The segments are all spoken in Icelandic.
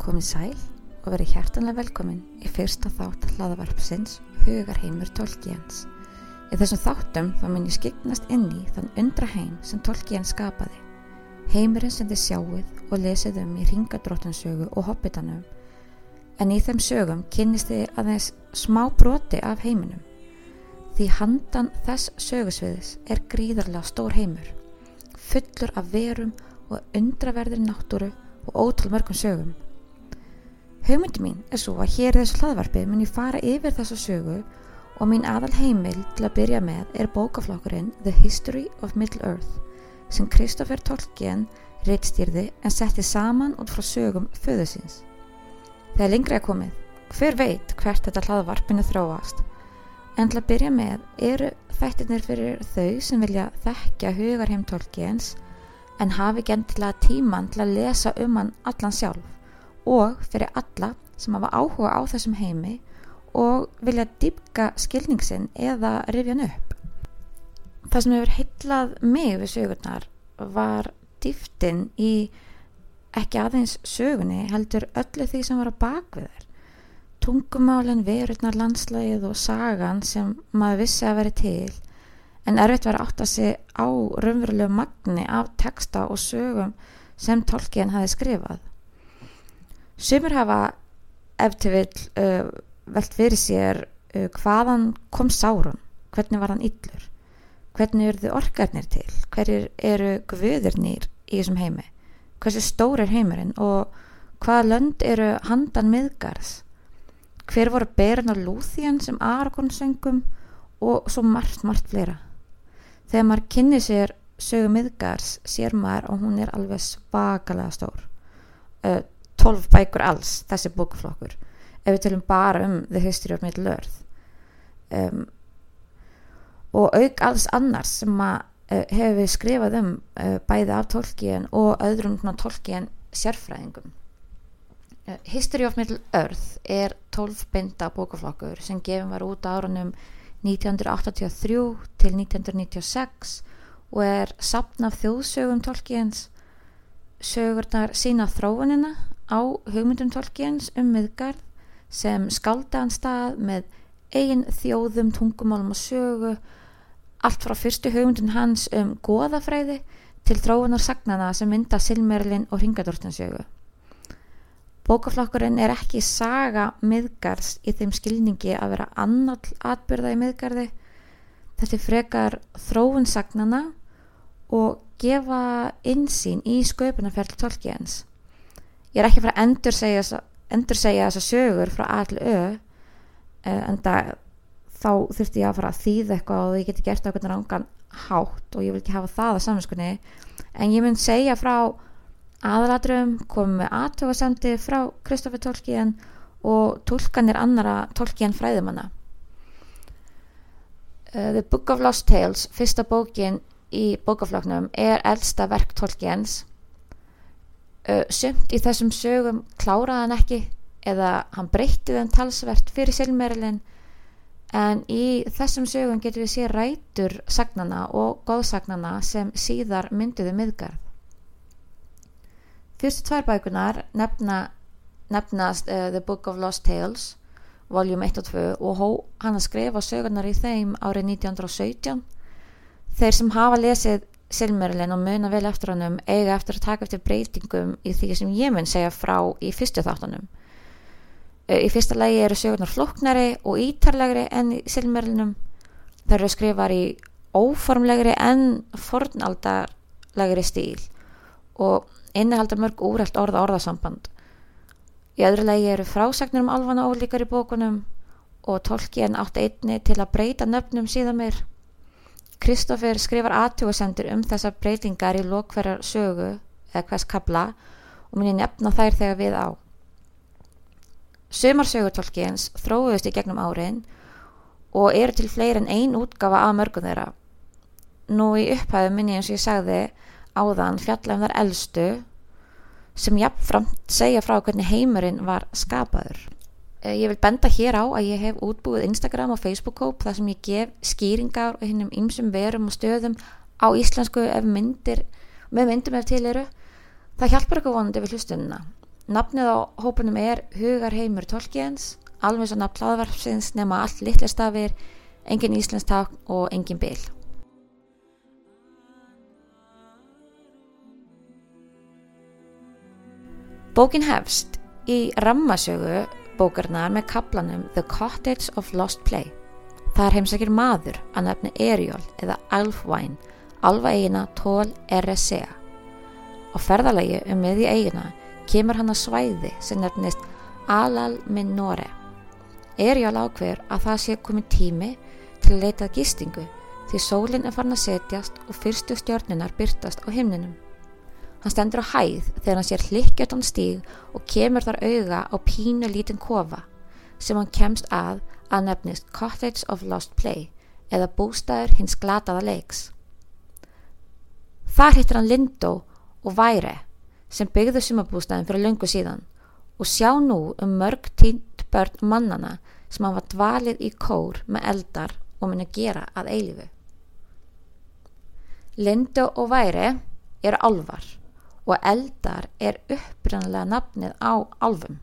Komið sæl og verið hjertanlega velkomin í fyrsta þátt hlaðavarpsins Hugarheimur Tolkiens. Í þessum þáttum þá mun ég skipnast inn í þann undra heim sem Tolkien skapaði. Heimurinn sem þið sjáuð og lesið um í ringadróttansögu og hobbitanum. En í þeim sögum kynist þið aðeins smá broti af heiminum. Því handan þess sögusviðis er gríðarlega stór heimur, fullur af verum og undraverðir náttúru og ótal mörgum sögum. Hugmyndi mín er svo að hér í þessu hlaðvarpi mun ég fara yfir þessa sögu og mín aðal heimil til að byrja með er bókaflokkurinn The History of Middle Earth sem Kristoffer Tolkien reittstýrði en setti saman út frá sögum föðusins. Þegar lengri er komið, hver veit hvert þetta hlaðvarpinu þróast en til að byrja með eru þættirnir fyrir þau sem vilja þekkja hugarheim Tolkiens en hafi gentilega tíman til að lesa um hann allan sjálf og fyrir alla sem hafa áhuga á þessum heimi og vilja dýpka skilningsinn eða rifja hann upp. Það sem hefur heitlað mig við sögurnar var dýftin í ekki aðeins sögunni heldur öllu því sem var að bakvið þær. Tungumálinn, verurnar, landslægið og sagan sem maður vissi að veri til en erfitt var að átta sig á raunverulegu magni af texta og sögum sem tolkien hafi skrifað. Sumur hafa eftir vil uh, velt fyrir sér uh, hvaðan kom Sáron, hvernig var hann yllur, hvernig eru þið orkarnir til, hverjir eru guðurnir í þessum heimi, hversu stór er heimurinn og hvaða lönd eru handan miðgars, hver voru beran og lúþían sem Aragorn söngum og svo margt, margt fleira. Þegar maður kynni sér sögu miðgars sér maður og hún er alveg svakalega stór. Uh, 12 bækur alls, þessi bókaflokkur. Ef við tölum bara um The History of Middle Earth. Um, og auk alls annars sem maður uh, hefur við skrifað um uh, bæði af Tolkien og öðrum Tolkien sérfræðingum. History of Middle Earth er 12 binda bókaflokkur sem gefum var út árunum 1983 til 1996 og er sapn af þjóðsögum Tolkiens sögurnar sína þróunina á hugmyndum Tolkiens um miðgarð sem skaldaðan stað með eigin þjóðum, tungumálum og sögu allt frá fyrstu hugmyndun hans um goðafræði til þróunar sagnana sem mynda Silmerlin og Ringadortinsjögu. Bókaflokkurinn er ekki saga miðgarðs í þeim skilningi að vera annall atbyrða í miðgarði. Þetta er frekar þróun sagnana og gefa insýn í sköpunarferð tolkiens. Ég er ekki frá að endur segja, endur segja þessa sögur frá all ö en það, þá þurfti ég að fara að þýða eitthvað og ég geti gert okkur rángan hátt og ég vil ekki hafa það að saminskunni en ég mun segja frá aðaladrum komum við aðtöfasemdi frá Kristoffer Tolkien og tólkanir annara Tolkien fræðumanna uh, The Book of Lost Tales fyrsta bókin í bókafloknum er eldsta verk Tolkiens uh, sumt í þessum sögum kláraði hann ekki eða hann breytti þeim talsvert fyrir Silmerlin en í þessum sögum getur við séð rætur sagnana og góðsagnana sem síðar mynduðu miðgarð Fyrstu tvær bækunar nefna, nefnast uh, The Book of Lost Tales, voljum 1 og 2 og hó hann að skrifa sögurnar í þeim árið 1917. Þeir sem hafa lesið Silmerlin og muna vel eftir hannum eiga eftir að taka eftir breytingum í því sem ég mun segja frá í fyrstu þáttunum. Í fyrsta lægi eru sögurnar floknari og ítarlegri enn í Silmerlinum. Þeir eru skrifar í óformlegri en fornaldarlegri stíl og innihaldar mörg úrælt orða orðasamband. Í öðru legi eru frásagnir um alvana ólíkar í bókunum og Tolkien átt einni til að breyta nöfnum síðan mér. Kristófur skrifar aðtjóðsendur um þessar breytingar í lokverjar sögu eða hvers kabla og minni nefna þær þegar við á. Sumarsögur Tolkiens þróðust í gegnum árin og eru til fleiri en ein útgafa af mörgum þeirra. Nú í upphæðu minni eins og ég sagði áðan fjalla um þar eldstu sem jafnframt segja frá hvernig heimurinn var skapaður. Ég vil benda hér á að ég hef útbúið Instagram og Facebook-kóp þar sem ég gef skýringar og hinnum ymsum verum og stöðum á íslensku myndir, með myndum ef til eru. Það hjálpar eitthvað vonandi við hlustununa. Nafnið á hópunum er Hugarheimur Tolkiens, alveg svo nafn hlaðvarpsins nema allt litlistafir, engin íslenstak og engin bil. Bókin hefst í rammasögu bókarnar með kaplanum The Cottage of Lost Play. Það er heimsækir maður að nefna Eriol eða Alfvæn, alfa eigina Tól RSA. Á ferðalagi um miði eigina kemur hann að svæði sem nefnist Alal Minore. Eriol ákveður að það sé komin tími til að leitað gistingu því sólinn er farin að setjast og fyrstu stjórnunar byrtast á himninum. Hann stendur á hæð þegar hann sér hlikkjartan stíg og kemur þar auga á pínu lítinn kofa sem hann kemst að að nefnist Cottage of Lost Play eða bústæður hins glataða leiks. Þar hittir hann Lindó og Være sem byggðu sumabústæðin fyrir löngu síðan og sjá nú um mörg tínt börn mannana sem hann var dvalið í kór með eldar og minna gera að eilifu. Lindó og Være eru alvar og eldar er upprannlega nafnið á alfum.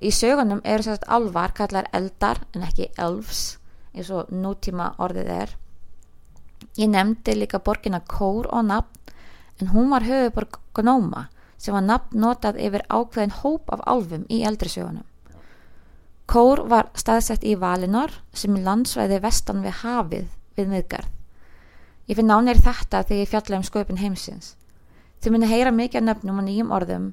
Í sögunum eru sérst alvar kallar eldar en ekki elfs eins og nútíma orðið er. Ég nefndi líka borgina Kór og nafn en hún var höfuborg Gnóma sem var nafn notað yfir ákveðin hóp af alfum í eldri sögunum. Kór var staðsett í Valinor sem er landsvæði vestan við hafið við miðgarð. Ég finn nánir þetta þegar ég fjalla um sköpun heimsins. Þið muni heyra mikið af nöfnum og nýjum orðum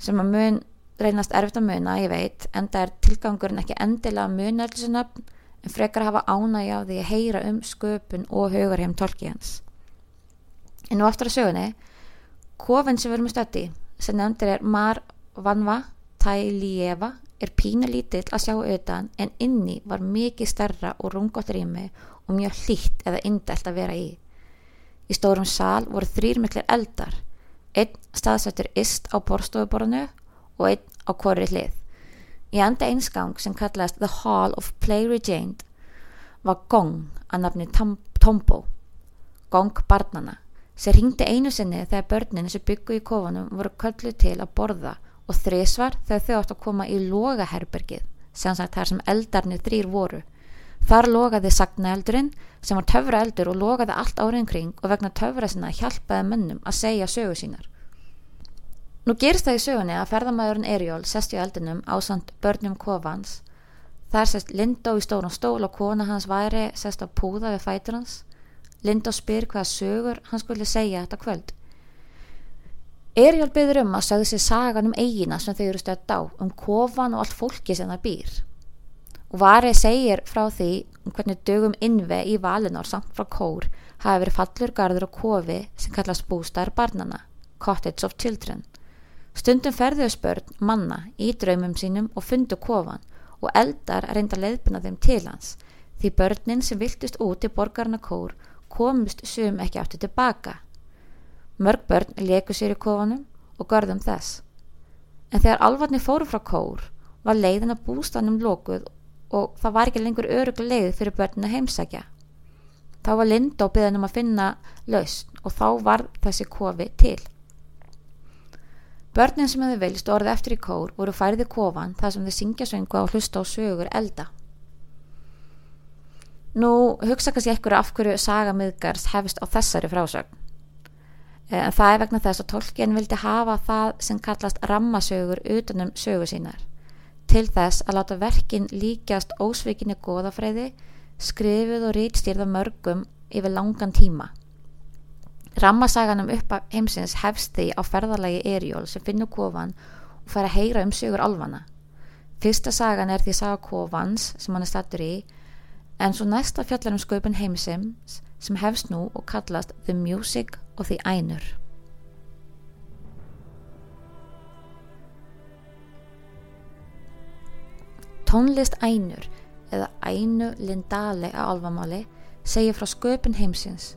sem að mun reynast erfitt að muna, ég veit, en það er tilgangurinn ekki endilega að muna allir þessu nöfn en frekar hafa ánægja á því að heyra um sköpun og hugarheim tolkíhans. En nú aftur að sögunni, kofinn sem við erum stötti, sem nefndir er Mar Vanva Tælieva, er pínu lítill að sjá auðan en inni var mikið stærra og rungott rými og mjög hlýtt eða indelt að vera í. Í stórum sál voru þrýr miklir eldar Einn staðsættur ist á borstofuborðinu og einn á korri hlið. Í enda einsgang sem kallast The Hall of Play Regained var Gong að nafni Tombo, Gong barnana, sem ringdi einu sinni þegar börnin sem byggu í kofunum voru köllu til að borða og þrísvar þegar þau átt að koma í logaherbergið, sem sagt þar sem eldarnir þrýr voru. Þar logaði sagnaeldurinn sem var töfraeldur og logaði allt árið kring og vegna töfra sinna hjálpaði mönnum að segja sögu sínar. Nú gerist það í sögunni að ferðamæðurinn Erjól sest í eldinum á samt börnum kofans. Þar sest Lindó í stóran stól og kona hans væri sest á púða við fætur hans. Lindó spyr hvaða sögur hann skulle segja þetta kvöld. Erjól byður um að sögðu sér sagan um eigina sem þau eru stöðt á, um kofan og allt fólki sem það býr og Varið segir frá því um hvernig dögum innve í valinor samt frá kór hafi verið fallur garður og kofi sem kallast bústar barnana, cottage of children. Stundum ferðuðu spörn manna í draumum sínum og fundu kofan og eldar reynda leiðbuna þeim til hans því börnin sem viltist út í borgarna kór komist sum ekki áttu tilbaka. Mörg börn leku sér í kofanum og görðum þess. En þegar alvarni fóru frá kór var leiðin að bústanum lokuð og það var ekki lengur öruglega leið fyrir börnuna heimsækja. Þá var Linda á byggðanum að finna lausn og þá var þessi kofi til. Börnin sem hefði velst orðið eftir í kór voru færið í kofan þar sem þið syngja söngu á hlusta á sögur elda. Nú hugsa kannski ekkur af hverju sagamiðgars hefist á þessari frásögn. Eh, en það er vegna þess að tólkinn vildi hafa það sem kallast rammasögur utanum sögu sínar til þess að láta verkin líkjast ósvikinni goðafræði, skrifið og rítstýrða mörgum yfir langan tíma. Rammasaganum upp af heimsins hefst því á ferðarlagi Erjól sem finnur kofan og fær að heyra um sögur alvana. Fyrsta sagan er því saga kofans sem hann er stattur í en svo næsta fjallar um sköpun heimsins sem hefst nú og kallast The Music of the Ainur. Tónlist Ænur eða Ænu Lindale á alfamáli segir frá sköpun heimsins.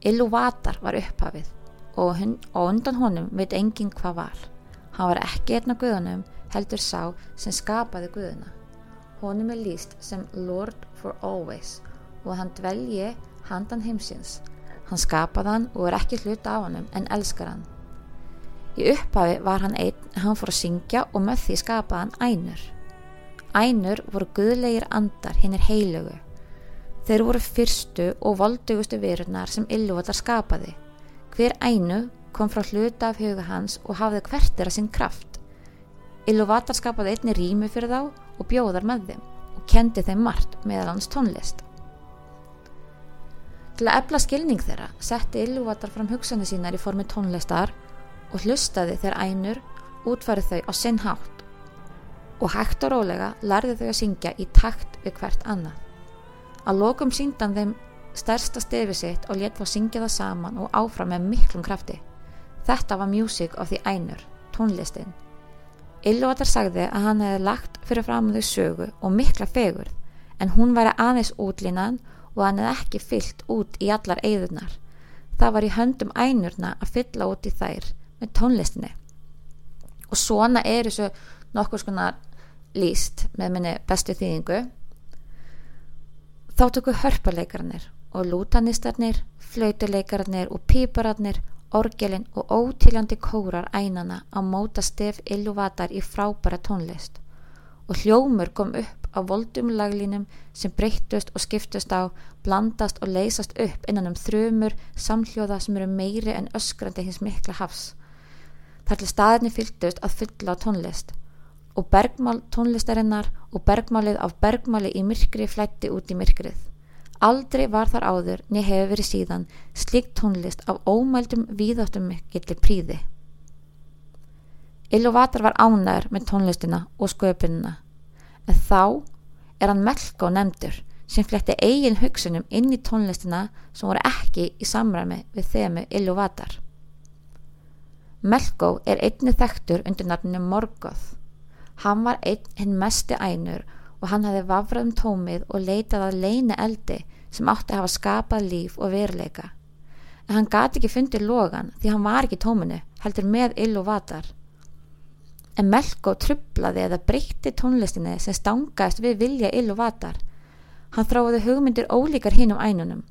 Illuvatar var upphafið og, og undan honum veit enginn hvað var. Hann var ekki einn af guðunum heldur sá sem skapaði guðuna. Honum er líst sem Lord for Always og hann dvelji handan heimsins. Hann skapaði hann og er ekki hluta á hann en elskar hann. Í upphafi var hann einn hann fór að syngja og með því skapaði hann ænur. Ænur voru guðlegir andar hinn er heilögu. Þeir voru fyrstu og voldugustu verunar sem Illuvatar skapaði. Hver ænu kom frá hluta af huga hans og hafði hvertir að sinn kraft. Illuvatar skapaði einni rými fyrir þá og bjóðar með þeim og kendi þeim margt meðal hans tónlist. Til að ebla skilning þeirra setti Illuvatar fram hugsanir sínar í formi tónlistar og hlustaði þegar ænur útfærið þau á sinn hátt og hægt og rólega lærði þau að syngja í takt við hvert annað. Að lokum síndan þeim stærsta stefi sitt og létt var syngja það saman og áfram með miklum krafti. Þetta var music of the ænur, tónlistin. Illuvatar sagði að hann hefði lagt fyrir fram þau sögu og mikla fegur en hún væri aðeins útlínan og hann hefði ekki fyllt út í allar eigðunar. Það var í höndum ænurna að fylla út í þær með tónlistinni og svona er þessu nokkur skonar líst með minni bestu þýðingu. Þá tökur hörparleikarnir og lútanistarnir flautuleikarnir og pípararnir orgelin og ótiljandi kórar ænana á móta stef illuvatar í frábæra tónlist. Og hljómur kom upp á voldum laglínum sem breyttust og skiptust á, blandast og leysast upp innan um þrjumur samhljóða sem eru meiri en öskrandi hins mikla hafs. Þar til staðinni fylgdust að fylla á tónlist og bergmál tónlistarinnar og bergmálið af bergmáli í myrkri flætti út í myrkrið. Aldrei var þar áður niður hefur verið síðan slikt tónlist af ómældum víðáttum mikilli príði. Illuvatar var ánæður með tónlistina og sköpunina en þá er hann Melko nefndur sem fletti eigin hugsunum inn í tónlistina sem voru ekki í samræmi við þemu Illuvatar. Melko er einni þekktur undir nafninu Morgoth. Hann var einn hinn mesti ænur og hann hafði vafrað um tómið og leitað að leina eldi sem átti að hafa skapað líf og veruleika. En hann gati ekki fundið logan því hann var ekki tóminu, heldur með ill og vatar. En Melko trublaði eða breytti tónlistinni sem stangaðist við vilja ill og vatar. Hann þráði hugmyndir ólíkar hinn um ænunum.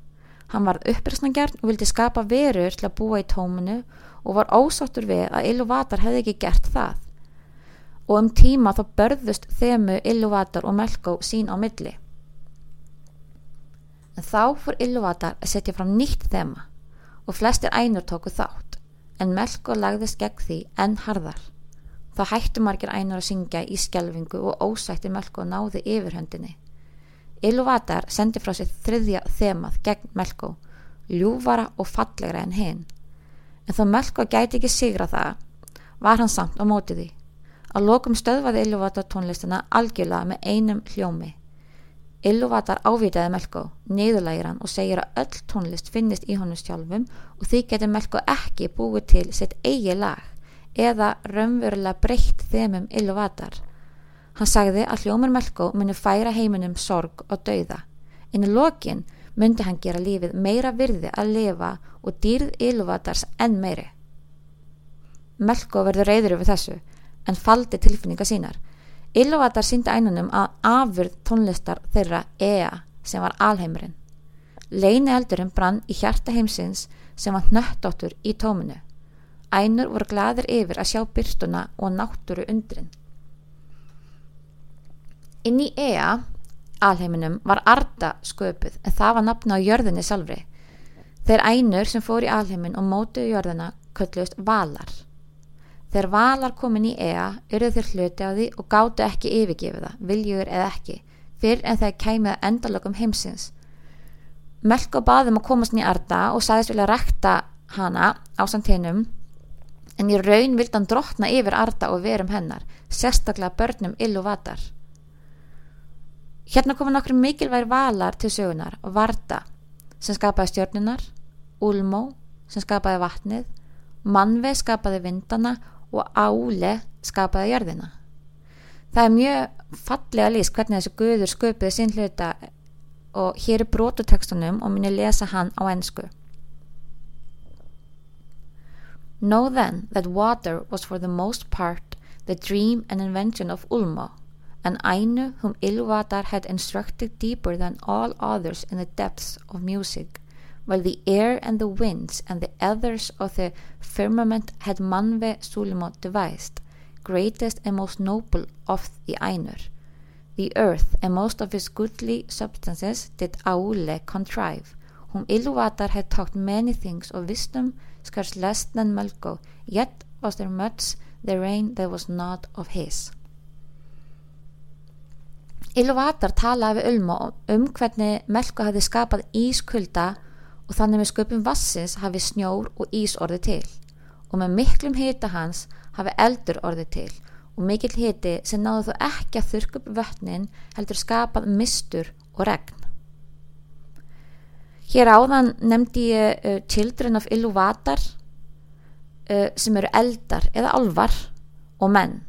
Hann var uppröstnangjarn og vildi skapa verur til að búa í tóminu og var ósáttur við að Illuvatar hefði ekki gert það og um tíma þá börðust þemu Illuvatar og Melko sín á milli. En þá fór Illuvatar að setja fram nýtt þema og flestir einur tóku þátt en Melko lagðist gegn því enn harðar. Þá hættu margir einur að syngja í skjelvingu og ósætti Melko náði yfirhöndinni. Illuvatar sendi frá sér þriðja þemað gegn Melko, ljúvara og fallegra en hinn en þó Melko gæti ekki sigra það var hann samt á mótið því. Að lokum stöðvaði Illuvata tónlistina algjörlega með einum hljómi. Illuvatar ávitaði Melko, niðurlægir hann og segir að öll tónlist finnist í honum sjálfum og því getur Melko ekki búið til sitt eigi lag eða raunverulega breytt þemum Illuvatar. Hann sagði að hljómar Melko muni færa heiminum sorg og dauða. Í lokin myndi hann gera lífið meira virði að lifa og dýrð Ilúvatars enn meiri. Melko verður reyður yfir þessu en faldi tilfinninga sínar. Ilúvatar síndi ænunum að afurð tónlistar þeirra Ea sem var alheimurinn. Leini eldurinn brann í hjarta heimsins sem var nöttóttur í tóminu. Ænur voru gladir yfir að sjá byrstuna og náttúru undrin. Inn í Ea alheiminum var Arda sköpuð en það var nafna á jörðinni sjálfri. Þeir einur sem fór í alheimin og mótuðu jörðina köllust valar. Þegar valar komin í ea urðu þeir hluti á því og gáttu ekki yfirgefið það, viljugur eða ekki, fyrr en þeir kæmið endalögum heimsins. Melko baðum að komast í Arda og sagðist vilja rekta hana á samtínum en í raun vildi hann drotna yfir Arda og verum hennar, sérstaklega börnum illu vatar. Hérna koma nokkur mikilvægir valar til sögunar Varda sem skapaði stjörnunar, Ulmo sem skapaði vatnið, Manve skapaði vindana og Ále skapaði jörðina. Það er mjög fallega lýst hvernig þessu guður sköpuði sín hluta og hér er brotutekstunum og minni lesa hann á ennsku. Know then that water was for the most part the dream and invention of Ulmo an Ainu whom Ilúvatar had instructed deeper than all others in the depths of music, while the air and the winds and the ethers of the firmament had Manve Sulimo devised, greatest and most noble of the Ainur. The earth and most of its goodly substances did Aule contrive, whom Iluvatar had taught many things of wisdom, scarce less than Melko, yet was there much therein that was not of his. Iluvatar talaði við Ulma um hvernig Melko hafi skapað ískulda og þannig með sköpum vassins hafi snjór og ís orðið til og með miklum hita hans hafi eldur orðið til og mikill hiti sem náðu þó ekki að þurrk upp vötnin heldur skapað mistur og regn. Hér áðan nefndi ég uh, Children of Iluvatar uh, sem eru eldar eða alvar og menn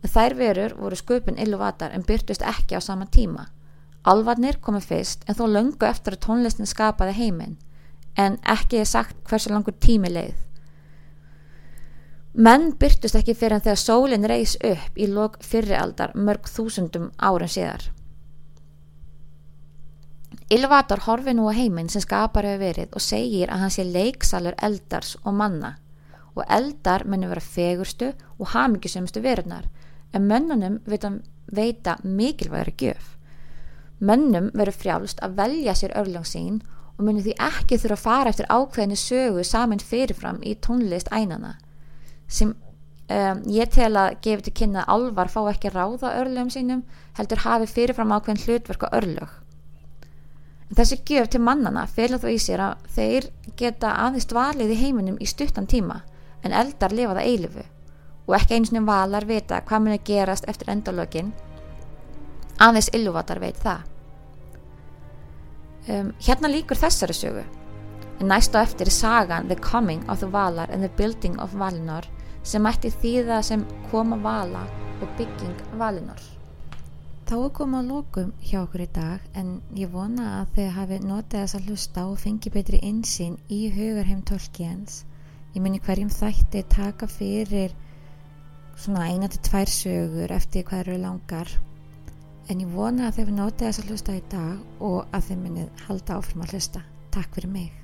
en þær verur voru sköpun Iluvatar en byrtust ekki á sama tíma. Alvarnir komu fyrst en þó löngu eftir að tónlistin skapaði heiminn en ekki er sagt hversu langur tími leið. Menn byrtust ekki fyrir en þegar sólinn reys upp í lok fyrrialdar mörg þúsundum árum síðar. Ilvator horfi nú á heiminn sem skapar hefur verið og segir að hann sé leiksalur eldars og manna og eldar muni vera fegurstu og hafmyggisumstu verunar en mönnunum veita mikilvægri gjöf. Mönnum verður frjálst að velja sér örljónsín og muni því ekki þurfa að fara eftir ákveðinu sögu saman fyrirfram í tónlist ænana sem um, ég tel að gefa til kynna að alvar fá ekki ráða örlögum sínum heldur hafi fyrirfram ákveðin hlutverk og örlög. En þessi gjöf til mannana fylgja þó í sér að þeir geta aðeins dvalið í heiminum í stuttan tíma en eldar lifa það eilifu og ekki eins og valar vita hvað muni gerast eftir endalögin aðeins illuvatar veit það um, hérna líkur þessari sögu. Næst á eftir er sagan The Coming of the Valar and the Building of Valinor sem ætti þýða sem koma vala og bygging Valinor. Þá er komið að lókum hjá okkur í dag en ég vona að þið hafi notið þess að hlusta og fengi betri insýn í hugarheim tólkjens ég muni hverjum þætti taka fyrir svona eina til tvær sögur eftir hvað eru langar en ég vona að þau notið þess að hlusta í dag og að þau munið halda áfram að hlusta. Takk fyrir mig.